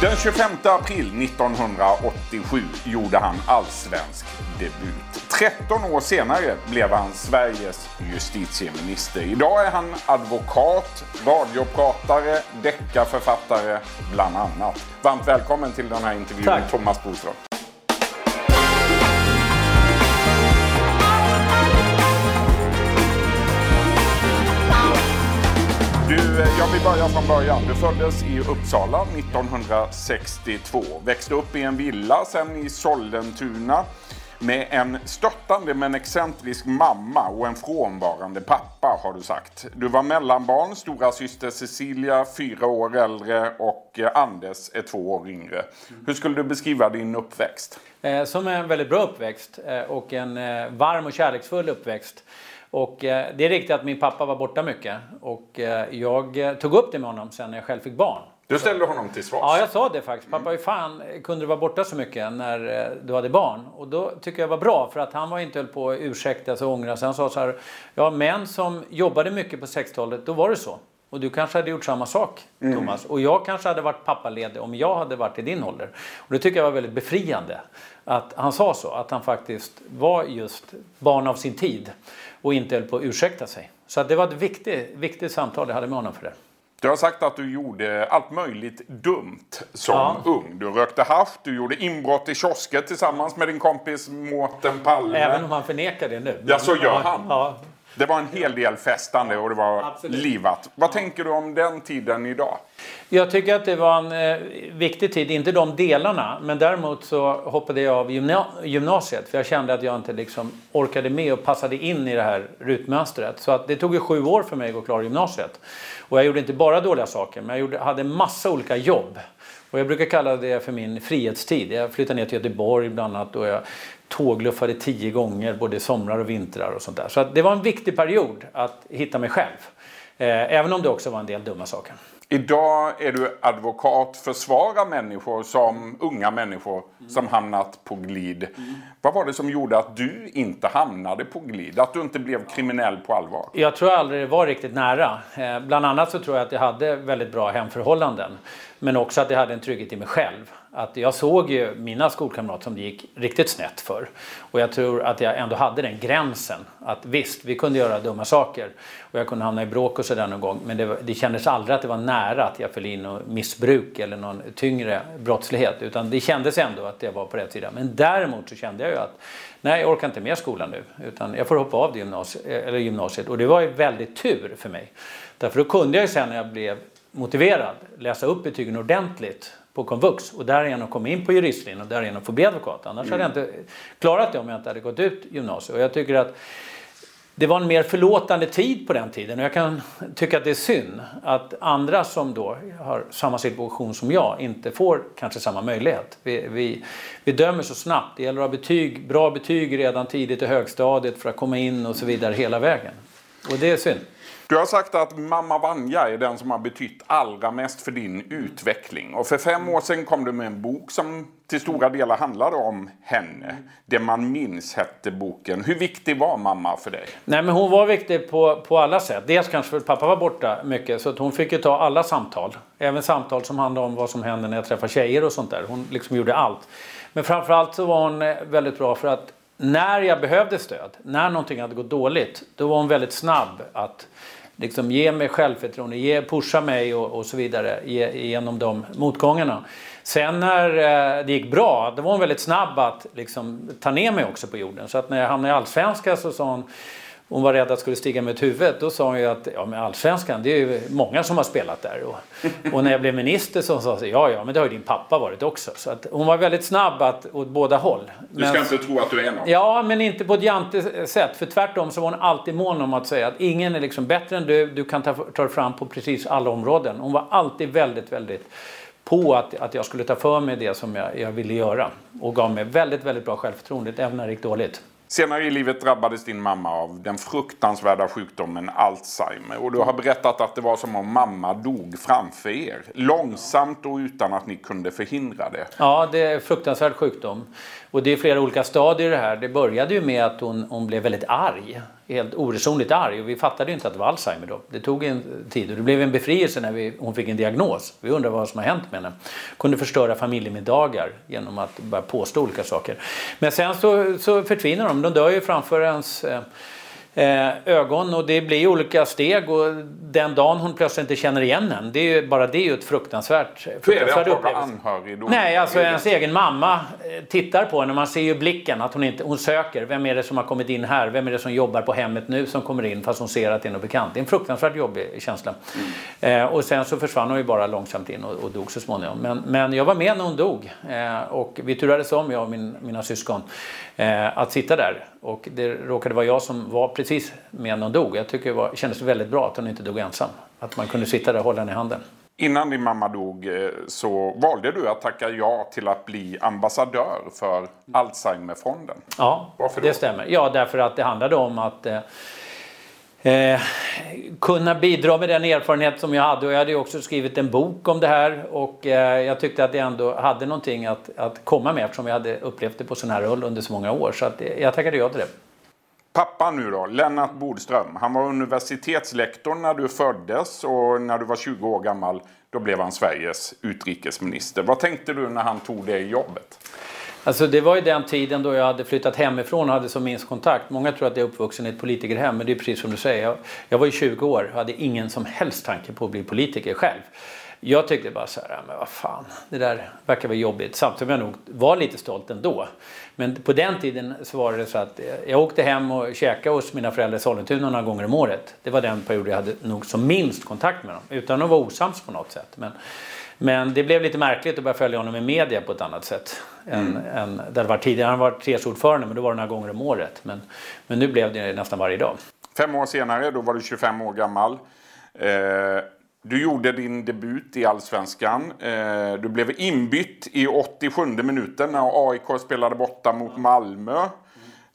Den 25 april 1987 gjorde han allsvensk debut. 13 år senare blev han Sveriges justitieminister. Idag är han advokat, radiopratare, deckarförfattare bland annat. Varmt välkommen till den här intervjun Tack. Thomas Bodström. Vi börjar från början. Du föddes i Uppsala 1962. Växte upp i en villa, sen i Sollentuna. Med en stöttande men excentrisk mamma och en frånvarande pappa har du sagt. Du var mellanbarn, stora syster Cecilia fyra år äldre och Anders är två år yngre. Hur skulle du beskriva din uppväxt? Eh, som en väldigt bra uppväxt eh, och en eh, varm och kärleksfull uppväxt. Och eh, det är riktigt att min pappa var borta mycket och eh, jag eh, tog upp det med honom sen när jag själv fick barn. Du ställde honom till svars. Ja, jag sa det faktiskt. Pappa, hur fan kunde du vara borta så mycket när du hade barn? Och då tycker jag var bra för att han var inte höll på att ursäkta sig och ångra sig. Han sa så här, ja män som jobbade mycket på 60-talet, då var det så. Och du kanske hade gjort samma sak, Thomas. Och jag kanske hade varit pappaledig om jag hade varit i din ålder. Och det tycker jag var väldigt befriande. Att han sa så, att han faktiskt var just barn av sin tid. Och inte höll på att ursäkta sig. Så att det var ett viktigt, viktigt samtal jag hade med honom för det. Du har sagt att du gjorde allt möjligt dumt som Ja. ung. Du rökte hasch, du gjorde inbrott i kiosker tillsammans med din kompis Mårten Palme. Även om han förnekar det nu. Ja, så gör han. Ja, Det var en hel del festande och det var Absolut. livat. Vad tänker du om den tiden idag? Jag tycker att det var en eh, viktig tid, inte de delarna, men däremot så hoppade jag av gymna- gymnasiet för jag kände att jag inte liksom orkade med och passade in i det här rutmönstret. Så att det tog ju sju år för mig att gå klar gymnasiet. Och jag gjorde inte bara dåliga saker, men jag gjorde, hade massa olika jobb. Och jag brukar kalla det för min frihetstid. Jag flyttade ner till Göteborg bland annat och jag tågluffade tio gånger både somrar och vintrar och sånt där. Så att det var en viktig period att hitta mig själv. Eh, även om det också var en del dumma saker. Idag är du advokat, försvarar människor som unga människor som hamnat på glid. Vad var det som gjorde att du inte hamnade på glid? Att du inte blev kriminell på allvar? Jag tror aldrig det var riktigt nära. Eh, bland annat så tror jag att jag hade väldigt bra hemförhållanden. Men också att jag hade en trygghet i mig själv. Att jag såg ju mina skolkamrater som det gick riktigt snett för. Och jag tror att jag ändå hade den gränsen. Att visst, vi kunde göra dumma saker. Och jag kunde hamna i bråk och sådär någon gång. Men det, det kändes aldrig att det var nära att jag föll in i missbruk eller någon tyngre brottslighet. Utan det kändes ändå att jag var på rätt sida. Men däremot så kände jag ju att nej, jag orkar inte med skolan nu. Utan jag får hoppa av gymnasiet, eller gymnasiet. Och det var ju väldigt tur för mig. Därför då kunde jag ju sen när jag blev motiverad läsa upp betygen ordentligt på komvux och därigenom komma in på juristlinjen och därigenom få bli advokat. Annars hade jag inte klarat det om jag inte hade gått ut gymnasiet. Och jag tycker att det var en mer förlåtande tid på den tiden och jag kan tycka att det är synd att andra som då har samma situation som jag inte får kanske samma möjlighet. Vi, vi, vi dömer så snabbt. Det gäller att ha betyg, bra betyg redan tidigt i högstadiet för att komma in och så vidare hela vägen. Och det är synd. Du har sagt att mamma Vanja är den som har betytt allra mest för din utveckling. Och för fem år sedan kom du med en bok som till stora delar handlade om henne. Det man minns hette boken. Hur viktig var mamma för dig? Nej men hon var viktig på, på alla sätt. Dels kanske för att pappa var borta mycket så att hon fick ju ta alla samtal. Även samtal som handlade om vad som händer när jag träffar tjejer och sånt där. Hon liksom gjorde allt. Men framförallt så var hon eh, väldigt bra för att när jag behövde stöd, när någonting hade gått dåligt, då var hon väldigt snabb att liksom ge mig självförtroende, ge, pusha mig och, och så vidare ge, genom de motgångarna. Sen när eh, det gick bra, då var hon väldigt snabb att liksom, ta ner mig också på jorden. Så att när jag hamnade i Allsvenskan så sa hon hon var rädd att skulle stiga med ett huvud. Då sa hon ju att ja, men allsvenskan, det är ju många som har spelat där. Och, och när jag blev minister så sa hon ja, ja, men det har ju din pappa varit också. Så att hon var väldigt snabb att, åt båda håll. Du ska inte tro att du är någon. Ja, men inte på ett jantigt sätt. För tvärtom så var hon alltid mån om att säga att ingen är liksom bättre än du. Du kan ta, ta dig fram på precis alla områden. Hon var alltid väldigt, väldigt på att, att jag skulle ta för mig det som jag, jag ville göra. Och gav mig väldigt, väldigt bra självförtroende även när det gick dåligt. Senare i livet drabbades din mamma av den fruktansvärda sjukdomen Alzheimer. Och du har berättat att det var som om mamma dog framför er. Långsamt och utan att ni kunde förhindra det. Ja, det är en fruktansvärd sjukdom. Och det är flera olika stadier i det här. Det började ju med att hon, hon blev väldigt arg. Helt oresonligt arg. Och vi fattade ju inte att det var Alzheimer då. Det tog en tid och det blev en befrielse när vi, hon fick en diagnos. Vi undrade vad som har hänt med henne. Kunde förstöra familjemiddagar genom att bara påstå olika saker. Men sen så, så försvinner de. De dör ju framför ens eh, ögon och det blir olika steg och den dagen hon plötsligt inte känner igen en, det är ju, bara det är ju ett fruktansvärt Hur är det att vara anhörig då? Nej, alltså ens egen mamma eh, tittar på henne, man ser ju blicken att hon inte, hon söker, vem är det som har kommit in här, vem är det som jobbar på hemmet nu som kommer in fast hon ser att det är något bekant. Det är en fruktansvärt jobbig känsla. Mm. Eh, och sen så försvann hon ju bara långsamt in och, och dog så småningom. Men, men jag var med när hon dog eh, och vi turades om, jag och min, mina syskon, eh, att sitta där. Och det råkade vara jag som var precis med när hon dog. Jag tycker det var, kändes väldigt bra att hon inte dog ensam. Att man kunde sitta där och hålla henne i handen. Innan din mamma dog eh, så valde du att tacka ja till att bli ambassadör för Alzheimerfonden. Ja, Varför det stämmer. Ja, därför att det handlade om att eh, kunna bidra med den erfarenhet som jag hade. Och jag hade ju också skrivit en bok om det här och eh, jag tyckte att jag ändå hade någonting att, att komma med eftersom jag hade upplevt det på sån här roll under så många år. Så att, eh, jag tackade ja till det. Pappa nu då, Lennart Bodström. Han var universitetslektor när du föddes och när du var 20 år gammal då blev han Sveriges utrikesminister. Vad tänkte du när han tog det jobbet? Alltså det var ju den tiden då jag hade flyttat hemifrån och hade som minst kontakt. Många tror att jag är uppvuxen i ett politikerhem, men det är precis som du säger. Jag, jag var ju 20 år och hade ingen som helst tanke på att bli politiker själv. Jag tyckte bara så här, men vad fan, det där verkar vara jobbigt. Samtidigt som jag nog var lite stolt ändå. Men på den tiden så var det så att eh, jag åkte hem och käkade hos mina föräldrar i Sollentuna några gånger om året. Det var den period jag hade nog som minst kontakt med dem, utan att vara osams på något sätt. Men, men det blev lite märkligt att börja följa honom i media på ett annat sätt. Mm. Än, än där var tidigare. Han var treårsordförande men då var det några gånger om året. Men, men nu blev det nästan varje dag. Fem år senare, då var du 25 år gammal. Eh, du gjorde din debut i Allsvenskan. Eh, du blev inbytt i 87 minuten när AIK spelade borta mot Malmö.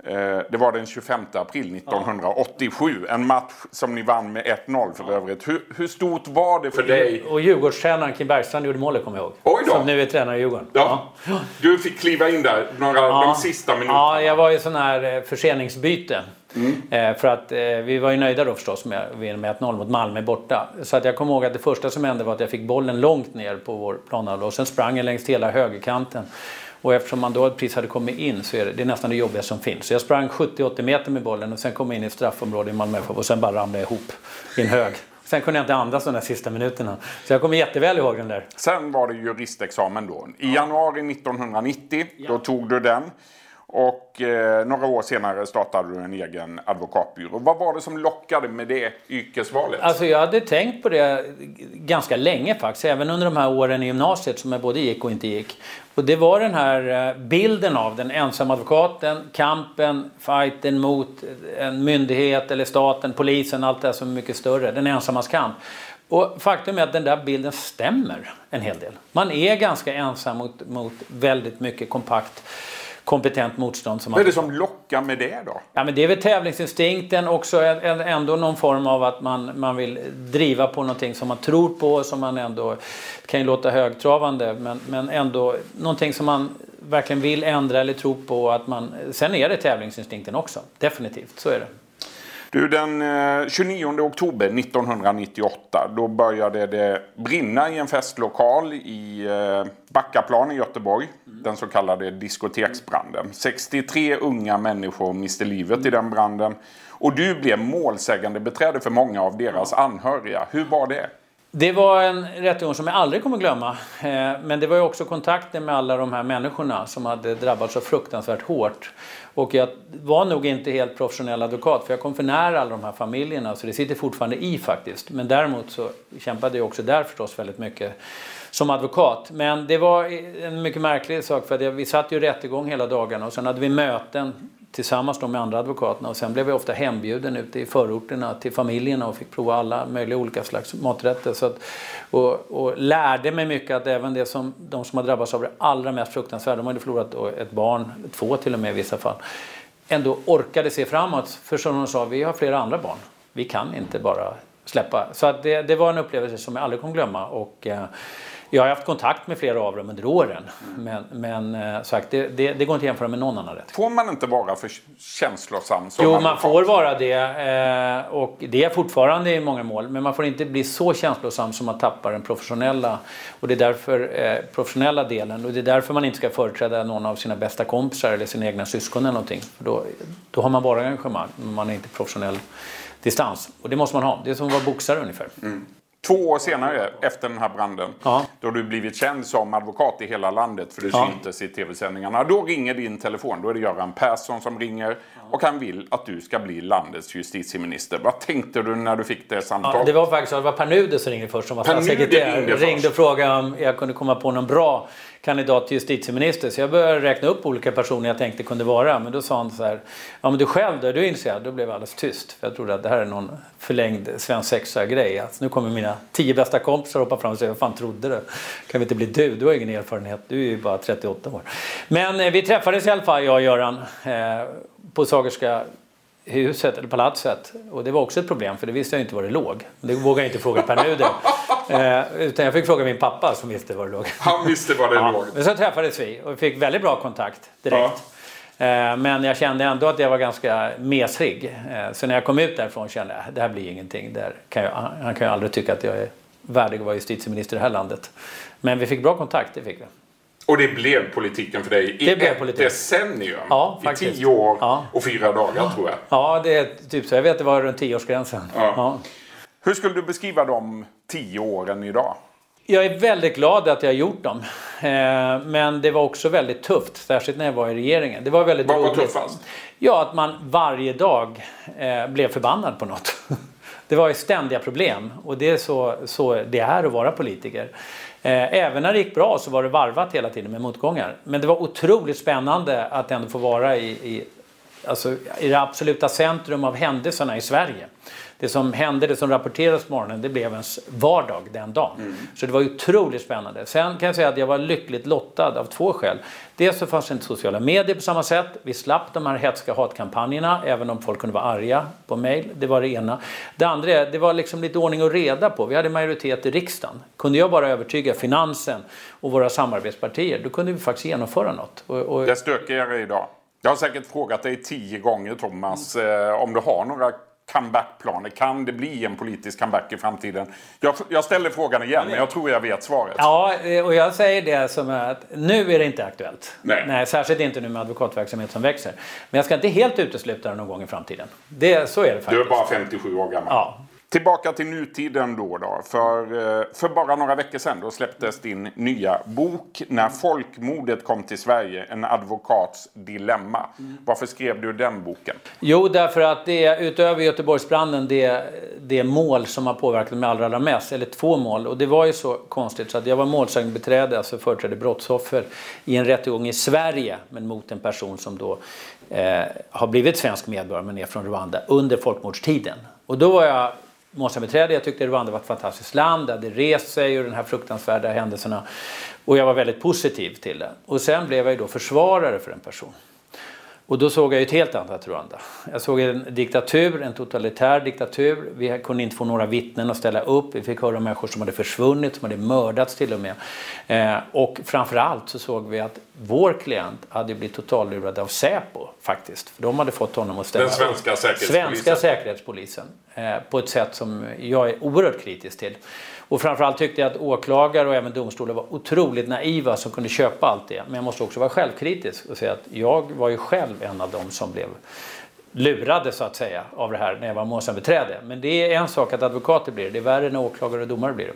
Eh, det var den 25 april 1987. En match som ni vann med 1-0 för övrigt. Hur, hur, stort var det för dig? Och Djurgårdstränaren Kim Bergstrand gjorde målet kommer jag ihåg. Oj då. Som nu är tränare i Djurgården. Ja. ja. Du fick kliva in där några, ja. de sista minuterna. Ja, jag var i sån här eh, förseningsbyte. Mm. För att vi var ju nöjda då förstås med, med 1-0 mot Malmö borta. Så att jag kommer ihåg att det första som hände var att jag fick bollen långt ner på vår planhalva och sen sprang jag längs hela högerkanten. Och eftersom man då precis hade kommit in så är det, det är nästan det jobbigaste som finns. Så jag sprang 70-80 meter med bollen och sen kom jag in i ett straffområde i Malmö FF och sen bara ramlade jag ihop i en hög. Sen kunde jag inte andas de där sista minuterna. Så jag kommer jätteväl ihåg den där. Sen var det juristexamen då. I januari 1990, ja. då tog du den. Och eh, några år senare startade du en egen advokatbyrå. Vad var det som lockade med det yrkesvalet? Alltså jag hade tänkt på det ganska länge faktiskt. Även under de här åren i gymnasiet som jag både gick och inte gick. Och det var den här eh, bilden av den ensamma advokaten, kampen, fighten mot eh, en myndighet eller staten, polisen, allt det som är mycket större. Den ensammas kamp. Och faktum är att den där bilden stämmer en hel del. Man är ganska ensam mot, mot väldigt mycket kompakt kompetent motstånd. Som Vad är det som lockar med det då? Ja, men det är väl tävlingsinstinkten, också ändå någon form av att man, man vill driva på någonting som man tror på, som man ändå, det kan ju låta högtravande, men, men ändå någonting som man verkligen vill ändra eller tro på. Att man, sen är det tävlingsinstinkten också, definitivt, så är det. Du, den 29 eh, oktober 1998 då började det brinna i en festlokal i eh, Backaplan i Göteborg. Mm. Den så kallade diskoteksbranden. 63 unga människor miste livet mm. i den branden. Och du blev målsägande beträde för många av deras anhöriga. Hur var det? Det var en rättegång som jag aldrig kommer glömma. Eh, men det var ju också kontakten med alla de här människorna som hade drabbats så fruktansvärt hårt. Och jag var nog inte helt professionell advokat för jag kom för nära alla de här familjerna så det sitter fortfarande i faktiskt. Men däremot så kämpade jag också där förstås väldigt mycket som advokat. Men det var en mycket märklig sak för att vi satt ju i rättegång hela dagarna och sen hade vi möten tillsammans med andra advokaterna och sen blev jag ofta hembjuden ute i förorterna till familjerna och fick prova alla möjliga olika slags maträtter. Så att, och, och, lärde mig mycket att även det som, de som har drabbats av det allra mest fruktansvärda, de hade förlorat ett barn, två till och med i vissa fall. ändå orkade se framåt. För som de sa, vi har flera andra barn. Vi kan inte bara släppa. Så att det, det var en upplevelse som jag aldrig kommer glömma. Och, eh, jag har haft kontakt med flera av dem under åren. Men, men eh, sagt, det, det, det går inte att jämföra med någon annan rätt. Får man inte vara för känslosam som Jo, advokat? man får vara det. eh, Och det är fortfarande i många mål. Men man får inte bli så känslosam som man tappar den professionella. Och det är därför eh, professionella delen. Och det är därför man inte ska företräda någon av sina bästa kompisar eller sina egna syskon eller någonting. För då, då har man bara engagemang. Men man är inte professionell distans. Och det måste man ha. Det är som att vara boxare ungefär. Två år senare, efter den här branden, Ja. då har du blivit känd som advokat i hela landet för du Ja. syntes i tv-sändningarna. Då ringer din telefon. Då är det Göran Persson som ringer och han vill att du ska bli landets justitieminister. Vad tänkte du när du fick det Ja, samtalet? det var faktiskt så. Det var Per Nuder som ringde först som var statssekreterare. ringde Ringde, först. och frågade om jag kunde komma på någon bra kandidat till justitieminister. Så jag började räkna upp olika personer jag tänkte kunde vara. Men då sa han så här. Ja men du själv då? Är du intresserad? Då blev jag alldeles tyst. För jag trodde att det här är någon förlängd svensexa-grej. Alltså, nu kommer mina tio bästa kompisar hoppa fram och säga vad fan trodde du? Kan vi inte bli du? Du har ingen erfarenhet. Du är ju bara 38 år. Men eh, vi träffades i alla fall jag och Göran. Eh, på Sagerska huset eller palatset. Och det var också ett problem för det visste jag inte var det låg. Det vågade jag inte fråga Pär Nuder. Eh, utan jag fick fråga min pappa som visste var det låg. Han visste var det Ja, låg. men så träffades vi och fick väldigt bra kontakt direkt. Eh, Men jag kände ändå att jag var ganska mesig. Eh, Så när jag kom ut därifrån kände jag att det här blir ingenting. Där kan jag, han kan ju aldrig tycka att jag är värdig att vara justitieminister i det här landet. Men vi fick bra kontakt, det fick vi. Och det blev politiken för dig i Det blev ett politik. decennium. Ja, I faktiskt. tio år Ja. och fyra dagar tror jag. Ja, det är typ så. Jag vet att det var runt tioårsgränsen. Ja. Ja. Hur skulle du beskriva de tio åren idag? Jag är väldigt glad att jag har gjort dem. Eh, Men det var också väldigt tufft, särskilt när jag var i regeringen. Det var väldigt Vad var tuffast? Ja, att man varje dag eh, blev förbannad på något. Det var ju ständiga problem och det är så, så det är att vara politiker. Eh, Även när det gick bra så var det varvat hela tiden med motgångar. Men det var otroligt spännande att ändå få vara i, i, alltså, i det absoluta centrum av händelserna i Sverige. Det som hände, det som rapporterades på morgonen, det blev ens vardag den dagen. Så det var otroligt spännande. Sen kan jag säga att jag var lyckligt lottad av två skäl. Dels så fanns det inte sociala medier på samma sätt. Vi slapp de här hetska hatkampanjerna, även om folk kunde vara arga på mejl. Det var det ena. Det andra är, det var liksom lite ordning och reda på. Vi hade majoritet i riksdagen. Kunde jag bara övertyga finansen och våra samarbetspartier, då kunde vi faktiskt genomföra något. Och, och, Det är stökigare idag. Jag har säkert frågat dig tio gånger Thomas eh, om du har några comebackplaner. Kan det bli en politisk comeback i framtiden? Jag, jag ställer frågan igen men jag tror jag vet svaret. Ja, eh, och jag säger det som att nu är det inte aktuellt. Nej. särskilt inte nu med advokatverksamhet som växer. Men jag ska inte helt utesluta det någon gång i framtiden. Det, så är det Du faktiskt. är bara 57 år gammal. Ja. Tillbaka till nutiden då. då. För, eh, för bara några veckor sedan då släpptes din nya bok När folkmordet kom till Sverige, en advokats dilemma. Varför skrev du den boken? Jo, därför att det är utöver Göteborgsbranden det, det mål som har påverkat mig allra, allra mest. Eller två mål. Och det var ju så konstigt så att jag var målsägandebiträde, alltså företrädde brottsoffer i en rättegång i Sverige, men mot en person som då eh, har blivit svensk medborgare men är från Rwanda under folkmordstiden. Och då var jag målsägandebiträde. Jag tyckte Rwanda var ett fantastiskt land. Det hade rest sig ur de här fruktansvärda händelserna. Och jag var väldigt positiv till det. Och sen blev jag ju då försvarare för en person. Och då såg jag ett helt annat Rwanda. Jag såg en diktatur, en totalitär diktatur. Vi kunde inte få några vittnen att ställa upp. Vi fick höra om människor som hade försvunnit, som hade mördats till och med. Eh, och framförallt så såg vi att vår klient hade blivit totallurad av Säpo faktiskt. För de hade fått honom att ställa Den svenska upp. säkerhetspolisen. Svenska säkerhetspolisen. Eh, på ett sätt som jag är oerhört kritisk till. Och framförallt tyckte jag att åklagare och även domstolar var otroligt naiva som kunde köpa allt det. Men jag måste också vara självkritisk och säga att jag var ju själv en av dem som blev lurade så att säga av det här när jag var målsägandebiträde. Men det är en sak att advokater blir det. Det är värre när åklagare och domare blir det.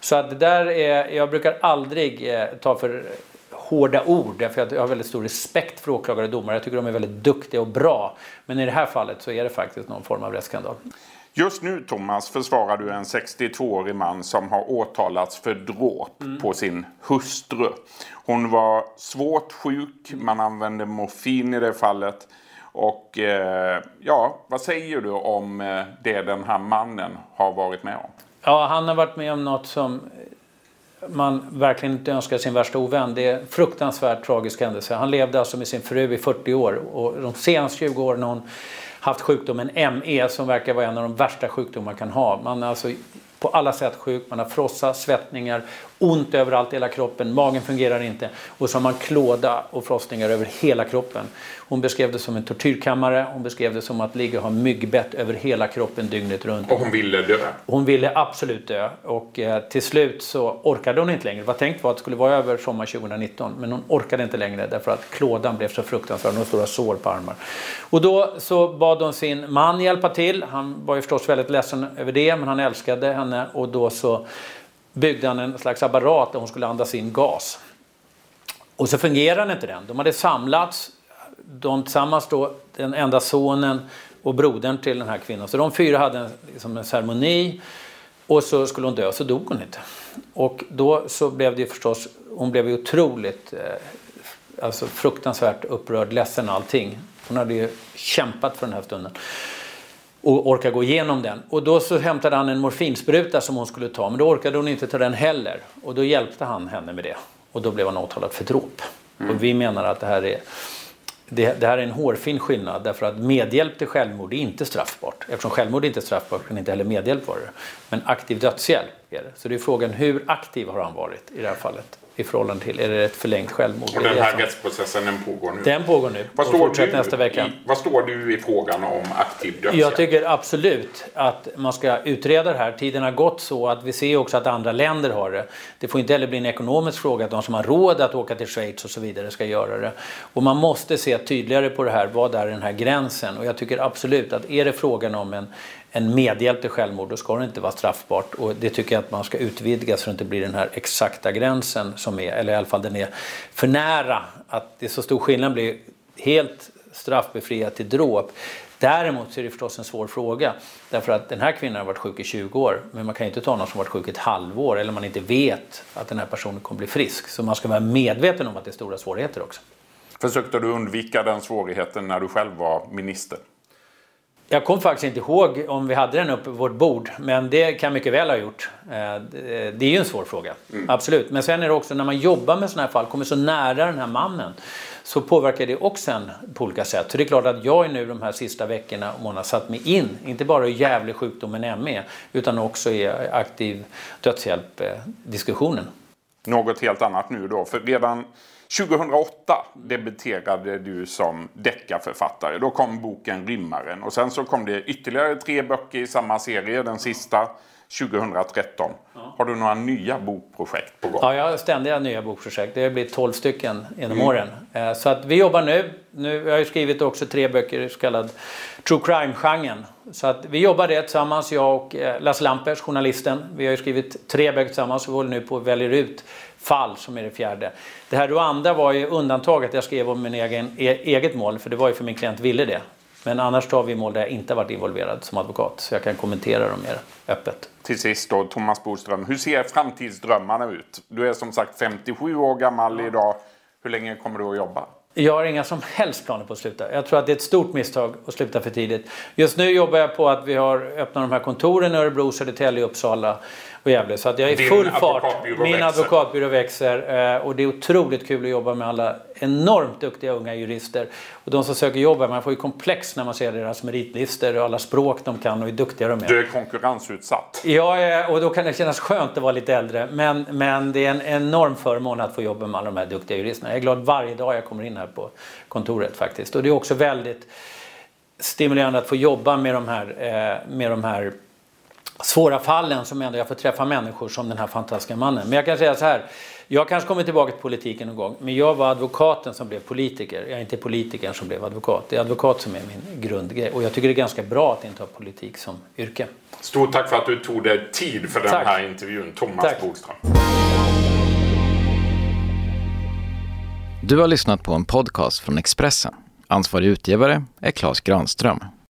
Så att det där är, jag brukar aldrig eh, ta för hårda ord därför jag har väldigt stor respekt för åklagare och domare. Jag tycker de är väldigt duktiga och bra. Men i det här fallet så är det faktiskt någon form av rättsskandal. Just nu Thomas försvarar du en 62-årig man som har åtalats för dråp på sin hustru. Hon var svårt sjuk, man använde morfin i det fallet. Och eh, ja, vad säger du om eh, det den här mannen har varit med om? Ja, han har varit med om något som man verkligen inte önskar sin värsta ovän. Det är en fruktansvärt tragisk händelse. Han levde alltså med sin fru i 40 år och de senaste 20 åren har hon haft sjukdomen ME som verkar vara en av de värsta sjukdomar man kan ha. Man är alltså på alla sätt sjuk, man har frossa, svettningar, ont överallt i hela kroppen, magen fungerar inte och så har man klåda och frostningar över hela kroppen. Hon beskrev det som en tortyrkammare, hon beskrev det som att ligga och ha myggbett över hela kroppen dygnet runt. Och hon ville dö? Hon ville absolut dö och eh, till slut så orkade hon inte längre. Det var tänkt var att det skulle vara över sommar 2019 men hon orkade inte längre därför att klådan blev så fruktansvärd. Hon hade stora sår på armar. Och då så bad hon sin man hjälpa till. Han var ju förstås väldigt ledsen över det men han älskade henne och då så byggde han en slags apparat där hon skulle andas in gas. Och så fungerade inte den. De hade samlats, de tillsammans då, den enda sonen och brodern till den här kvinnan. Så de fyra hade en, liksom en ceremoni och så skulle hon dö, så dog hon inte. Och då så blev det ju förstås, hon blev ju otroligt, eh, alltså fruktansvärt upprörd, ledsen allting. Hon hade ju kämpat för den här stunden och orka gå igenom den. Och då så hämtade han en morfinspruta som hon skulle ta men då orkade hon inte ta den heller. Och då hjälpte han henne med det. Och då blev han åtalad för dråp. Mm. Och vi menar att det här är det, det, här är en hårfin skillnad därför att medhjälp till självmord är inte straffbart. Eftersom självmord inte är straffbart kan inte heller medhjälp vara det. Men aktiv dödshjälp är det. Så det är frågan hur aktiv har han varit i det här fallet? I förhållande till, är det ett förlängt självmord? Och den här rättsprocessen den pågår nu? Den pågår nu vad står, du, nästa vecka. I, vad står du i frågan om aktiv dödshjälp? Jag tycker absolut att man ska utreda det här. Tiden har gått så att vi ser också att andra länder har det. Det får inte heller bli en ekonomisk fråga att de som har råd att åka till Schweiz och så vidare ska göra det. Och man måste se tydligare på det här, vad är den här gränsen? Och jag tycker absolut att är det frågan om en, en medhjälp till självmord, då ska det inte vara straffbart. Och det tycker jag att man ska utvidga så det inte blir den här exakta gränsen som är, eller i alla fall den är för nära. Att det är så stor skillnad blir helt straffbefriat till dråp. Däremot så är det förstås en svår fråga. Därför att den här kvinnan har varit sjuk i 20 år. Men man kan inte ta någon som varit sjuk i ett halvår eller man inte vet att den här personen kommer bli frisk. Så man ska vara medveten om att det är stora svårigheter också. Försökte du undvika den svårigheten när du själv var minister? Jag kommer faktiskt inte ihåg om vi hade den uppe på vårt bord, men det kan jag mycket väl ha gjort. Eh, det är ju en svår fråga, mm. absolut. Men sen är det också när man jobbar med sådana här fall, kommer så nära den här mannen, så påverkar det också en på olika sätt. Så det är klart att jag nu de här sista veckorna och månaderna satt mig in, inte bara i jävlig sjukdomen ME, utan också i aktiv dödshjälp-diskussionen. Något helt annat nu då, för redan 2008 debuterade du som deckarförfattare. Då kom boken Rimmaren. Och sen så kom det ytterligare tre böcker i samma serie. Den sista 2013. Ja. Har du några nya bokprojekt på gång? Ja, jag har ständiga nya bokprojekt. Det har blivit 12 stycken genom mm. åren. Eh, så att vi jobbar nu. nu. Jag har skrivit också tre böcker i så kallad true crime-genren. Så att vi jobbar det tillsammans, jag och eh, Lasse Lampers, journalisten. Vi har skrivit tre böcker tillsammans och vi håller nu på att väljer ut fall som är det fjärde. Det här Rwanda var ju undantaget. Jag skrev om min egen, e eget mål för det var ju för min klient ville det. Men annars tar vi mål där jag inte varit involverad som advokat så jag kan kommentera dem mer öppet. Till sist då, Thomas Boström. Hur ser framtidsdrömmarna ut? Du är som sagt 57 år gammal idag. Hur länge kommer du att jobba? Jag har inga som helst planer på att sluta. Jag tror att det är ett stort misstag att sluta för tidigt. Just nu jobbar jag på att vi har öppnat de här kontoren i Örebro, Södertälje, Uppsala och Gävle. Så att jag är i full fart. Min växer. advokatbyrå växer. Eh, och det är otroligt kul att jobba med alla enormt duktiga unga jurister. Och de som söker jobb, man får ju komplex när man ser deras meritlistor och alla språk de kan och hur duktiga de är. Du är konkurrensutsatt. Ja, och då kan det kännas skönt att vara lite äldre. Men, men det är en enorm förmån att få jobba med alla de här duktiga juristerna. Jag är glad varje dag jag kommer in här på kontoret faktiskt. Och det är också väldigt stimulerande att få jobba med de här, eh, med de här svåra fallen som ändå jag får träffa människor som den här fantastiska mannen. Men jag kan säga så här. Jag kanske kommer tillbaka till politiken någon gång. Men jag var advokaten som blev politiker. Jag är inte politikern som blev advokat. Det är advokat som är min grundgrej. Och jag tycker det är ganska bra att inte ha politik som yrke. Stort tack för att du tog dig tid för den tack. här intervjun. Thomas tack. Bodström. Du har lyssnat på en podcast från Expressen. Ansvarig utgivare är Klas Granström.